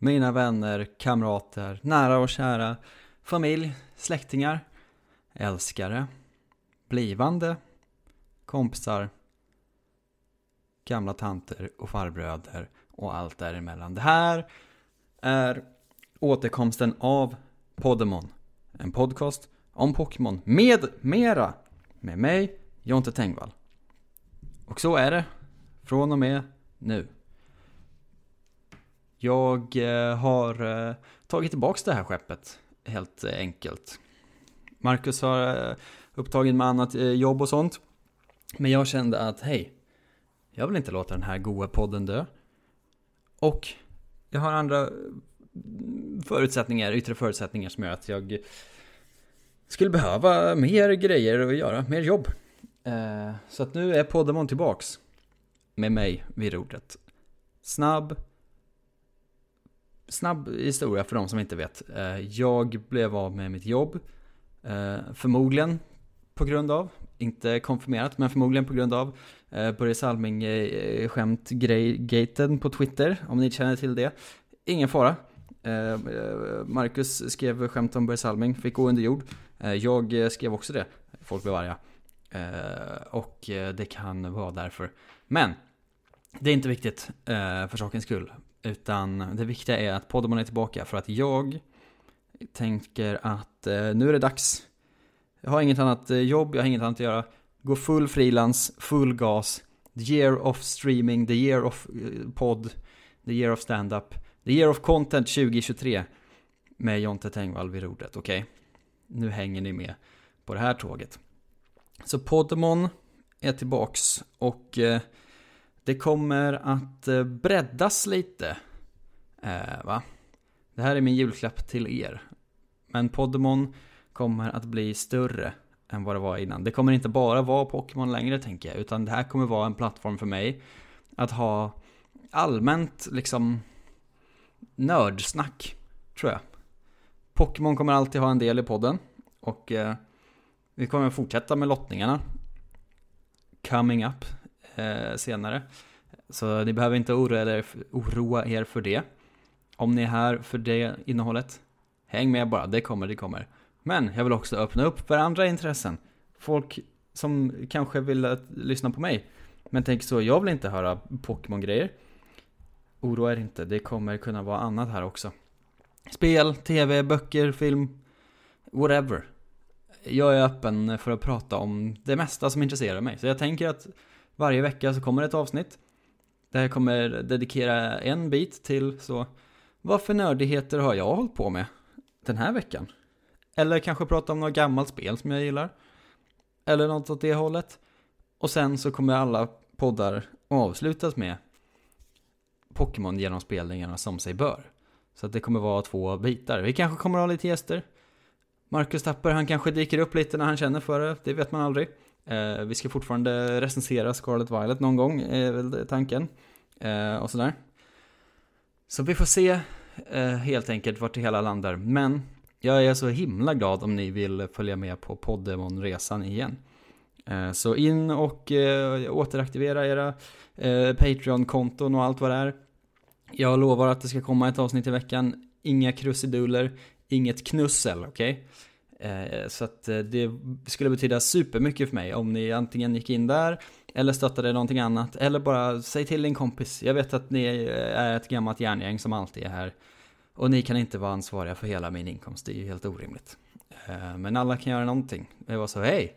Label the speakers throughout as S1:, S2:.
S1: Mina vänner, kamrater, nära och kära, familj, släktingar, älskare, blivande, kompisar, gamla tanter och farbröder och allt däremellan. Det här är återkomsten av Podemon. En podcast om Pokémon med mera. Med mig, Jonte Tengvall. Och så är det från och med nu. Jag eh, har eh, tagit tillbaks det här skeppet, helt eh, enkelt. Marcus har eh, upptagen med annat eh, jobb och sånt. Men jag kände att, hej, jag vill inte låta den här goa podden dö. Och jag har andra mm, förutsättningar, yttre förutsättningar som gör att jag skulle behöva mer grejer att göra, mer jobb. Eh, så att nu är Poddemon tillbaks med mig vid rodret. Snabb, snabb historia för de som inte vet. Eh, jag blev av med mitt jobb. Eh, förmodligen på grund av, inte konfirmerat, men förmodligen på grund av eh, Börje Salming skämt gaten på Twitter, om ni känner till det. Ingen fara. Marcus skrev skämt om Börje Salming, fick gå under jord. Jag skrev också det, folk blev arga. Och det kan vara därför. Men det är inte viktigt för sakens skull. Utan det viktiga är att Podemon är tillbaka för att jag tänker att eh, nu är det dags. Jag har inget annat eh, jobb, jag har inget annat att göra. Gå full frilans, full gas. The year of streaming, the year of eh, podd, the year of stand-up, the year of content 2023. Med Jonte Tengvall vid rodret, okej? Nu hänger ni med på det här tåget. Så Podemon är tillbaks och eh, det kommer att eh, breddas lite. Eh, va? Det här är min julklapp till er. Men Podemon kommer att bli större än vad det var innan. Det kommer inte bara vara Pokémon längre tänker jag. Utan det här kommer vara en plattform för mig. Att ha allmänt liksom nördsnack. Tror jag. Pokémon kommer alltid ha en del i podden. Och eh, vi kommer fortsätta med lottningarna. Coming up eh, senare. Så ni behöver inte oroa er, oroa er för det. Om ni är här för det innehållet, häng med bara, det kommer, det kommer. Men jag vill också öppna upp för andra intressen. Folk som kanske vill att, lyssna på mig, men tänker så, jag vill inte höra Pokémon-grejer. Oroa er inte, det kommer kunna vara annat här också. Spel, tv, böcker, film, whatever. Jag är öppen för att prata om det mesta som intresserar mig. Så jag tänker att varje vecka så kommer ett avsnitt. Där jag kommer dedikera en bit till så vad för nördigheter har jag hållit på med den här veckan? Eller kanske prata om något gammalt spel som jag gillar. Eller något åt det hållet. Och sen så kommer alla poddar avslutas med Pokémon genomspelningarna som sig bör. Så att det kommer vara två bitar. Vi kanske kommer ha lite gäster. Marcus Tapper, han kanske dyker upp lite när han känner för det. Det vet man aldrig. Eh, vi ska fortfarande recensera Scarlet Violet någon gång, är väl tanken. Eh, och sådär. Så vi får se eh, helt enkelt vart det hela landar. Men jag är så himla glad om ni vill följa med på Poddemon-resan igen. Eh, så in och eh, återaktivera era eh, Patreon-konton och allt vad det är. Jag lovar att det ska komma ett avsnitt i veckan. Inga krusiduller, inget knussel, okej? Okay? Eh, så att eh, det skulle betyda supermycket för mig om ni antingen gick in där eller stöttade någonting annat eller bara säg till din kompis. Jag vet att ni eh, är ett gammalt järngäng som alltid är här och ni kan inte vara ansvariga för hela min inkomst, det är ju helt orimligt. Men alla kan göra någonting. Jag var så, hej!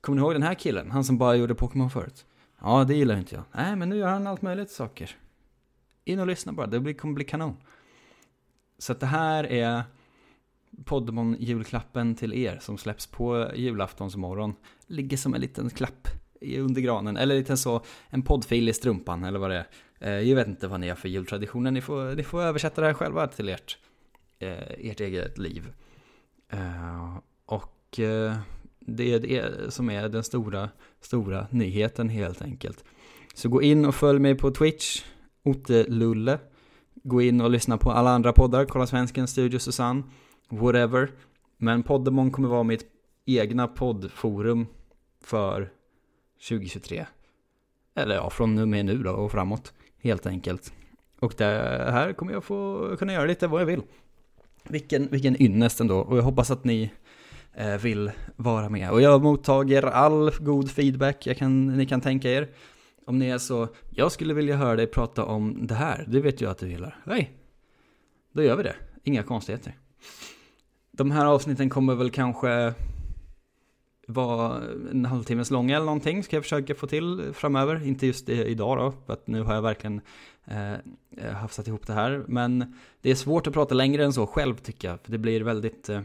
S1: Kommer ni ihåg den här killen? Han som bara gjorde Pokémon förut? Ja, det gillar inte jag. Nej, men nu gör han allt möjligt saker. In och lyssna bara, det kommer bli kanon. Så att det här är Podmon julklappen till er som släpps på julaftonsmorgon ligger som en liten klapp under granen. Eller lite så, en poddfil i strumpan eller vad det är. Eh, jag vet inte vad ni har för jultraditioner, ni får, ni får översätta det här själva till ert, eh, ert eget liv. Eh, och det är det som är den stora, stora nyheten helt enkelt. Så gå in och följ mig på Twitch, otte-lulle. Gå in och lyssna på alla andra poddar, kolla Svensken, Studio Susanne, whatever. Men Poddemon kommer vara mitt egna poddforum för 2023. Eller ja, från och med nu då och framåt, helt enkelt. Och det här kommer jag få kunna göra lite vad jag vill. Vilken, vilken ynnest ändå, och jag hoppas att ni eh, vill vara med. Och jag mottager all god feedback jag kan, ni kan tänka er. Om ni är så, jag skulle vilja höra dig prata om det här, det vet jag att du gillar. Nej, då gör vi det. Inga konstigheter. De här avsnitten kommer väl kanske vara en halvtimmes långa eller någonting, ska jag försöka få till framöver. Inte just idag då, för att nu har jag verkligen eh, eh, hafsat ihop det här. Men det är svårt att prata längre än så själv tycker jag, för det blir väldigt eh,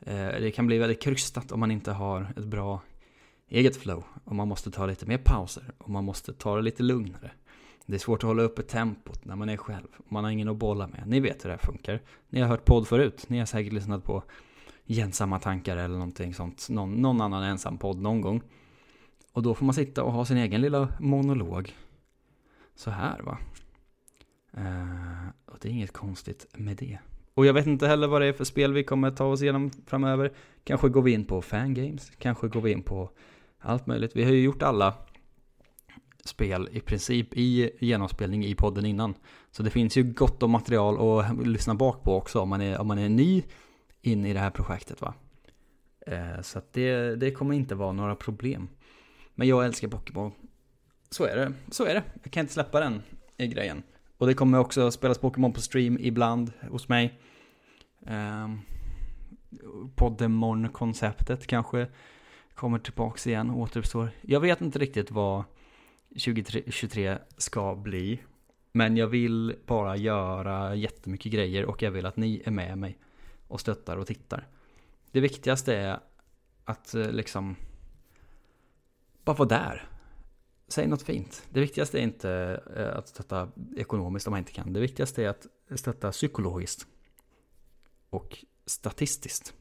S1: eh, det kan bli väldigt krystat om man inte har ett bra eget flow. Och man måste ta lite mer pauser och man måste ta det lite lugnare. Det är svårt att hålla uppe tempot när man är själv. Man har ingen att bolla med. Ni vet hur det här funkar. Ni har hört podd förut. Ni har säkert lyssnat på Gensamma tankar eller någonting sånt. Någon, någon annan ensam podd någon gång. Och då får man sitta och ha sin egen lilla monolog. Så här va. Uh, och det är inget konstigt med det. Och jag vet inte heller vad det är för spel vi kommer ta oss igenom framöver. Kanske går vi in på fangames. Kanske går vi in på allt möjligt. Vi har ju gjort alla spel i princip i genomspelning i podden innan. Så det finns ju gott om material att lyssna bak på också om man är, om man är ny in i det här projektet va. Eh, så att det, det kommer inte vara några problem. Men jag älskar Pokémon. Så är det. Så är det. Jag kan inte släppa den i grejen. Och det kommer också spelas Pokémon på stream ibland hos mig. Eh, Poddemon-konceptet kanske kommer tillbaks igen, och återuppstår. Jag vet inte riktigt vad 2023 ska bli. Men jag vill bara göra jättemycket grejer och jag vill att ni är med mig och stöttar och tittar. Det viktigaste är att eh, liksom bara vara där. Säg något fint. Det viktigaste är inte eh, att stötta ekonomiskt om man inte kan. Det viktigaste är att stötta psykologiskt. Och statistiskt,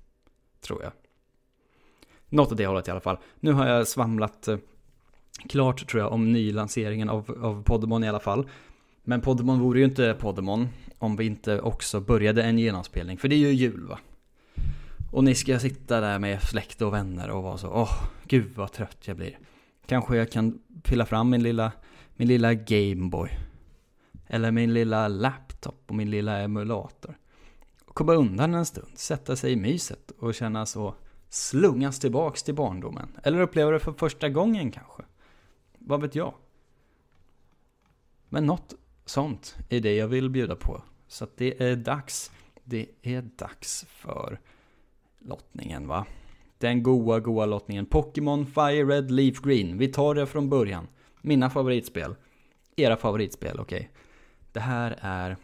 S1: tror jag. Något åt det hållet i alla fall. Nu har jag svamlat eh, klart tror jag om nylanseringen av, av Podemon i alla fall. Men Podemon vore ju inte Podemon om vi inte också började en genomspelning. För det är ju jul va? Och ni ska sitta där med släkt och vänner och vara så, åh, oh, gud vad trött jag blir. Kanske jag kan pilla fram min lilla, min lilla Gameboy. Eller min lilla laptop och min lilla emulator. Och komma undan en stund, sätta sig i myset och känna så slungas tillbaks till barndomen. Eller uppleva det för första gången kanske. Vad vet jag? Men något sånt är det jag vill bjuda på. Så att det är dags. Det är dags för lottningen va? Den goa, goa lottningen. Pokémon Fire Red Leaf Green. Vi tar det från början. Mina favoritspel. Era favoritspel, okej. Okay. Det här är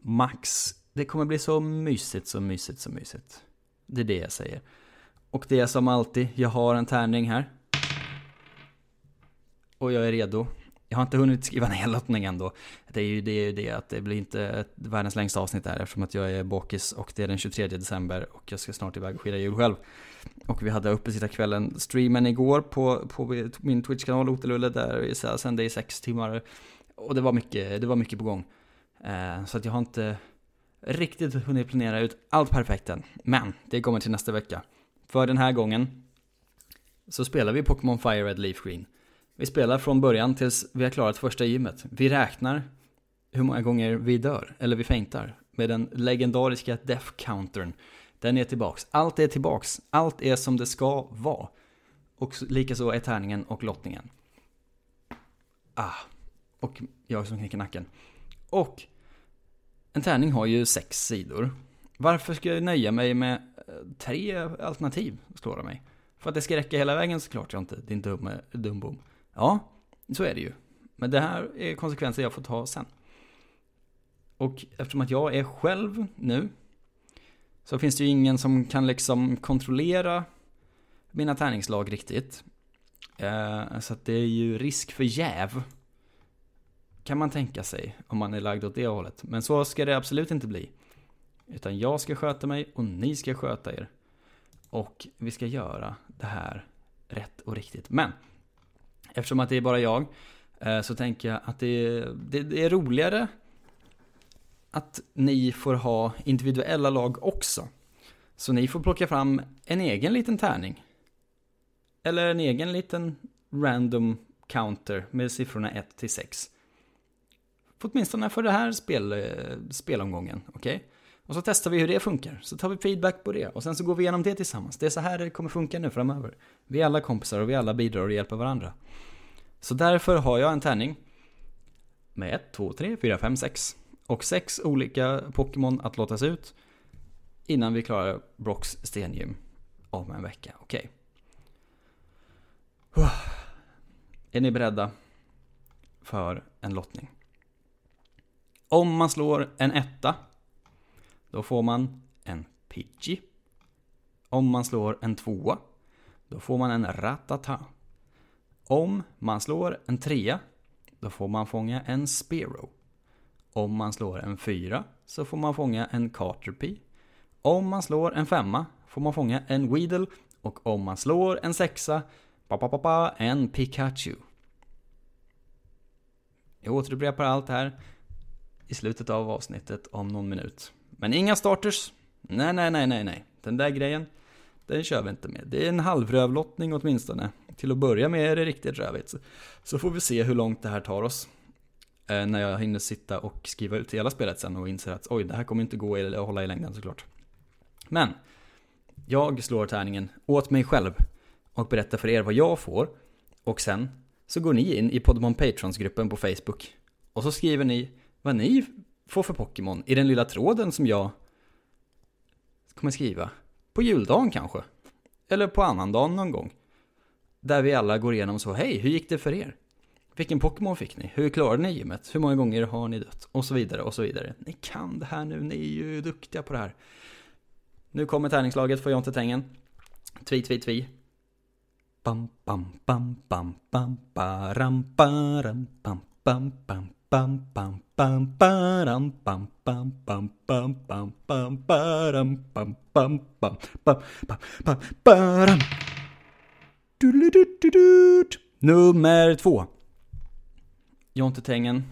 S1: max. Det kommer bli så mysigt, så mysigt, så mysigt. Det är det jag säger. Och det är som alltid, jag har en tärning här. Och jag är redo. Jag har inte hunnit skriva ner lottningen då. Det är ju det, är det att det blir inte världens längsta avsnitt där eftersom att jag är bakis och det är den 23 december och jag ska snart iväg och fira jul själv. Och vi hade uppe kvällen streamen igår på, på min Twitch-kanal Otelulle där vi sände i sex timmar. Och det var mycket, det var mycket på gång. Eh, så att jag har inte riktigt hunnit planera ut allt perfekt än. Men det kommer till nästa vecka. För den här gången så spelar vi Pokémon Fire Red Leaf Green. Vi spelar från början tills vi har klarat första gymmet. Vi räknar hur många gånger vi dör, eller vi feintar, med den legendariska death countern. Den är tillbaks. Allt är tillbaks. Allt är som det ska vara. Och likaså är tärningen och lottningen. Ah. Och jag som knäcker nacken. Och en tärning har ju sex sidor. Varför ska jag nöja mig med eh, tre alternativ, slår det mig. För att det ska räcka hela vägen såklart jag inte, din dumme dumbom. Ja, så är det ju. Men det här är konsekvenser jag får ta sen. Och eftersom att jag är själv nu så finns det ju ingen som kan liksom kontrollera mina tärningslag riktigt. Eh, så att det är ju risk för jäv. Kan man tänka sig om man är lagd åt det hållet. Men så ska det absolut inte bli. Utan jag ska sköta mig och ni ska sköta er. Och vi ska göra det här rätt och riktigt. Men eftersom att det är bara jag eh, så tänker jag att det är, det, det är roligare att ni får ha individuella lag också. Så ni får plocka fram en egen liten tärning. Eller en egen liten random counter med siffrorna 1 till 6. Åtminstone för det här spel, eh, spelomgången, okej? Okay? Och så testar vi hur det funkar, så tar vi feedback på det och sen så går vi igenom det tillsammans. Det är så här det kommer funka nu framöver. Vi är alla kompisar och vi alla bidrar och hjälper varandra. Så därför har jag en tärning med 1, 2, 3, 4, 5, 6 och 6 olika Pokémon att låtas ut innan vi klarar Brocks stengym om en vecka. Okej. Okay. Är ni beredda för en lottning? Om man slår en etta då får man en Pidgey. Om man slår en tvåa, då får man en Ratata. Om man slår en trea, då får man fånga en Spiro. Om man slår en fyra, så får man fånga en Caterpie. Om man slår en femma, får man fånga en Weedle. Och om man slår en sexa, en Pikachu. Jag återupprepar allt här i slutet av avsnittet om någon minut. Men inga starters. Nej, nej, nej, nej, nej. Den där grejen, den kör vi inte med. Det är en halvrövlottning åtminstone. Till att börja med är det riktigt rövigt. Så får vi se hur långt det här tar oss. Eh, när jag hinner sitta och skriva ut hela spelet sen och inser att oj, det här kommer inte gå att hålla i längden såklart. Men, jag slår tärningen åt mig själv och berättar för er vad jag får. Och sen så går ni in i Podemon Patrons-gruppen på Facebook. Och så skriver ni vad ni får för Pokémon i den lilla tråden som jag kommer skriva. På juldagen kanske. Eller på annandagen någon gång. Där vi alla går igenom så, hej, hur gick det för er? Vilken Pokémon fick ni? Hur klarade ni gymmet? Hur många gånger har ni dött? Och så vidare, och så vidare. Ni kan det här nu, ni är ju duktiga på det här. Nu kommer tärningslaget för Jonte tängen? Tvi, tvi, tvi. Bam, bam, bam, bam, bam, baram, baram, bam, bam, bam, bam, bam, bam, baram, bam, bam, bam, bam, bam, bam, baram, bam, bam, bam, bam, bam, bam, baram. Nummer två. Jonte Tengen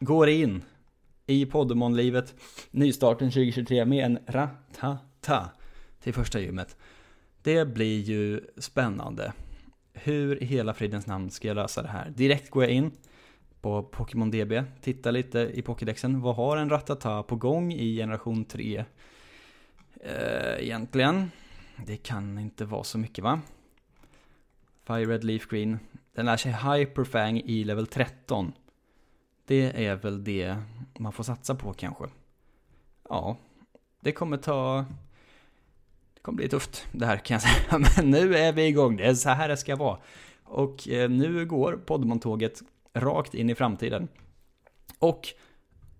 S1: går in i Poddemonlivet nystarten 2023 med en ratata till första gymmet. Det blir ju spännande. Hur i hela fridens namn ska jag lösa det här? Direkt går jag in på Pokémon DB, tittar lite i Pokédexen. Vad har en Ratata på gång i generation 3? Eh, egentligen, det kan inte vara så mycket va? Fire Red Leaf Green. Den lär sig Hyperfang i level 13. Det är väl det man får satsa på kanske. Ja, det kommer ta... Det kommer bli tufft det här kan jag säga. Men nu är vi igång, det är så här det ska vara. Och eh, nu går Podmontåget rakt in i framtiden. Och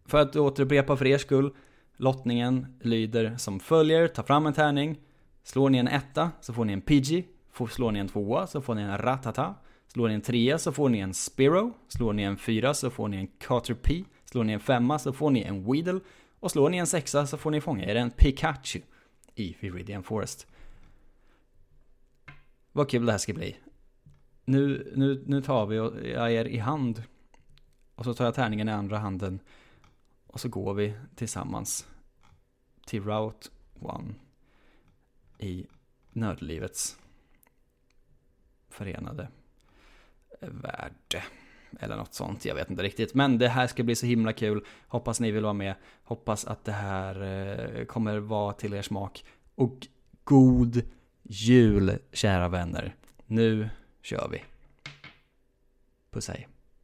S1: för att återupprepa för er skull, lottningen lyder som följer. Ta fram en tärning, slår ni en etta så får ni en Pidgey, slår ni en tvåa så får ni en Ratata, slår ni en trea så får ni en Spiro, slår ni en fyra så får ni en Caterpie, slår ni en femma så får ni en Weedle och slår ni en sexa så får ni fånga er en Pikachu i Viridian Forest. Vad kul det här ska bli nu, nu, nu tar vi jag er i hand. Och så tar jag tärningen i andra handen. Och så går vi tillsammans till Route 1 i nördlivets förenade värld. Eller något sånt, jag vet inte riktigt. Men det här ska bli så himla kul. Hoppas ni vill vara med. Hoppas att det här eh, kommer vara till er smak. Och god jul, kära vänner. Nu kör vi. Puss hej.